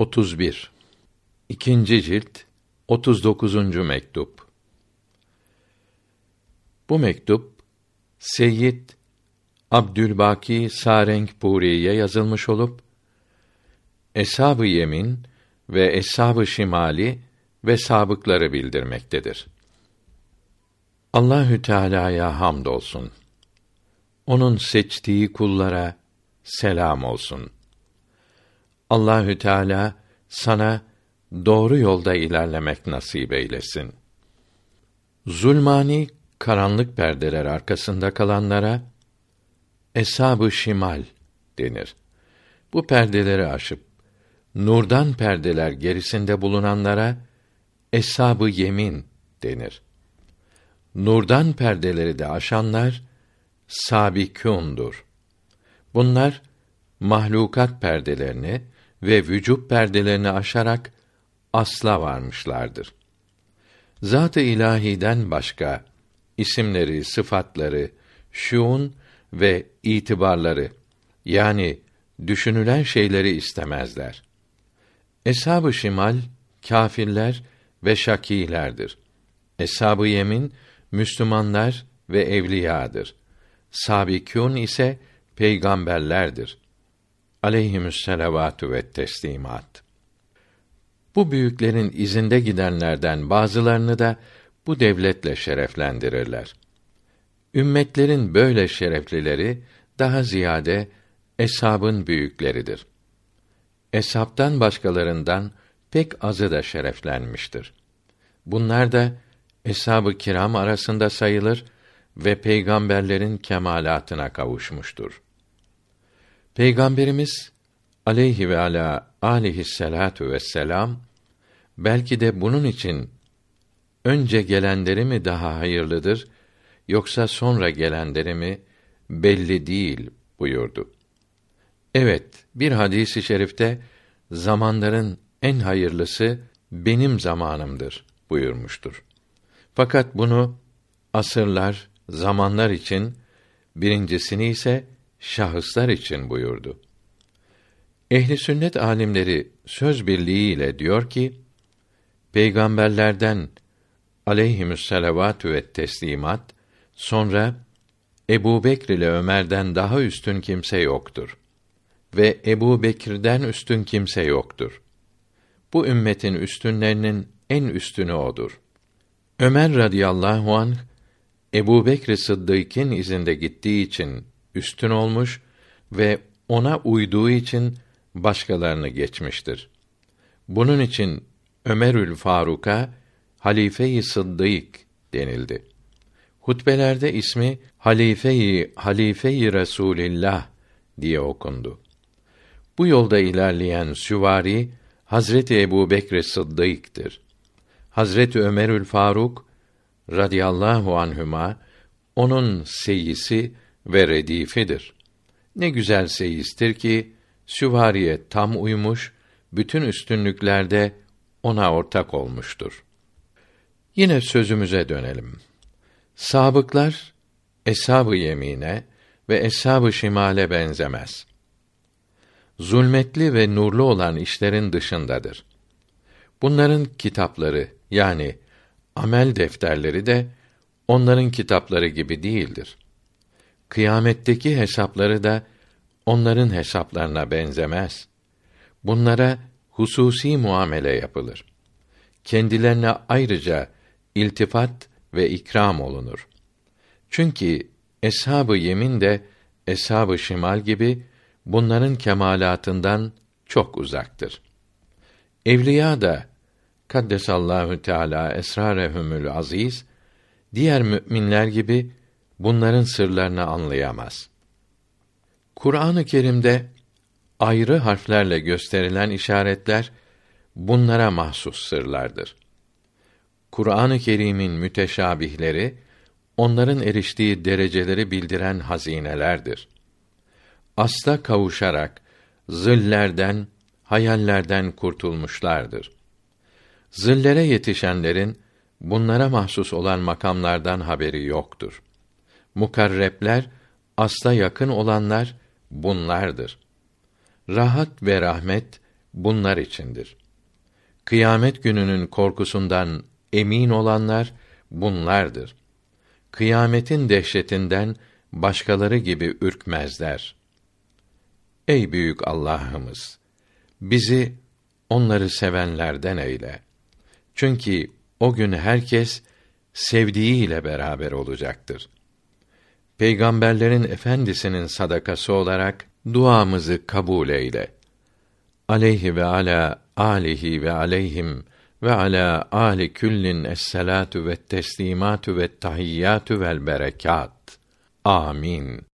31 İkinci cilt 39. mektup Bu mektup Seyyid Abdülbaki Sarengburi'ye yazılmış olup Eshab-ı Yemin ve Eshab-ı Şimali ve sabıkları bildirmektedir. Allahü Teala'ya hamdolsun. Onun seçtiği kullara selam olsun. Allahü Teala sana doğru yolda ilerlemek nasip eylesin. Zulmani karanlık perdeler arkasında kalanlara eshab-ı şimal denir. Bu perdeleri aşıp nurdan perdeler gerisinde bulunanlara eshab-ı yemin denir. Nurdan perdeleri de aşanlar sabikûndur. Bunlar mahlukat perdelerini ve vücut perdelerini aşarak asla varmışlardır. Zat-ı ilahiden başka isimleri, sıfatları, şuun ve itibarları yani düşünülen şeyleri istemezler. Eshab-ı şimal kâfirler ve şakîlerdir. Eshab-ı yemin Müslümanlar ve evliyadır. Sabikûn ise peygamberlerdir. Aleyhimüsselavatü ve teslimat. Bu büyüklerin izinde gidenlerden bazılarını da bu devletle şereflendirirler. Ümmetlerin böyle şereflileri daha ziyade eshabın büyükleridir. Eshabtan başkalarından pek azı da şereflenmiştir. Bunlar da eshab-ı kiram arasında sayılır ve peygamberlerin kemalatına kavuşmuştur. Peygamberimiz aleyhi ve ala aleyhisselatu vesselam belki de bunun için önce gelenleri mi daha hayırlıdır yoksa sonra gelenleri mi belli değil buyurdu. Evet, bir hadisi i şerifte zamanların en hayırlısı benim zamanımdır buyurmuştur. Fakat bunu asırlar, zamanlar için birincisini ise şahıslar için buyurdu. Ehli sünnet alimleri söz birliğiyle diyor ki peygamberlerden aleyhimüsselavatü ve teslimat sonra Ebu Bekr ile Ömer'den daha üstün kimse yoktur. Ve Ebu Bekir'den üstün kimse yoktur. Bu ümmetin üstünlerinin en üstünü odur. Ömer radıyallahu anh Ebu Bekr Sıddık'ın izinde gittiği için üstün olmuş ve ona uyduğu için başkalarını geçmiştir. Bunun için Ömerül Faruk'a halife-i Sıddık denildi. Hutbelerde ismi halife-i halife-i Resulillah diye okundu. Bu yolda ilerleyen süvari Hazreti Ebu Bekr Sıddık'tır. Hazreti Ömerül Faruk radıyallahu anhüma onun seyisi ve redifidir. Ne güzel seyistir ki süvariye tam uymuş, bütün üstünlüklerde ona ortak olmuştur. Yine sözümüze dönelim. Sabıklar eshab-ı yemine ve eshab-ı şimale benzemez. Zulmetli ve nurlu olan işlerin dışındadır. Bunların kitapları yani amel defterleri de onların kitapları gibi değildir. Kıyametteki hesapları da onların hesaplarına benzemez. Bunlara hususi muamele yapılır. Kendilerine ayrıca iltifat ve ikram olunur. Çünkü eshab-ı yemin de eshab-ı şimal gibi bunların kemalatından çok uzaktır. Evliya da kaddesallahu teala esrarehumül aziz diğer müminler gibi bunların sırlarını anlayamaz. Kur'an-ı Kerim'de ayrı harflerle gösterilen işaretler bunlara mahsus sırlardır. Kur'an-ı Kerim'in müteşabihleri onların eriştiği dereceleri bildiren hazinelerdir. Asla kavuşarak zillerden, hayallerden kurtulmuşlardır. Zillere yetişenlerin bunlara mahsus olan makamlardan haberi yoktur. Mukarrepler, asla yakın olanlar bunlardır. Rahat ve rahmet bunlar içindir. Kıyamet gününün korkusundan emin olanlar bunlardır. Kıyametin dehşetinden başkaları gibi ürkmezler. Ey büyük Allah'ımız, bizi onları sevenlerden eyle. Çünkü o gün herkes sevdiğiyle beraber olacaktır. Peygamberlerin efendisinin sadakası olarak duamızı kabul eyle. Aleyhi ve ala alihi ve aleyhim ve ala ali küllin esselatu ve teslimatu ve tahiyyatu vel berekat. Amin.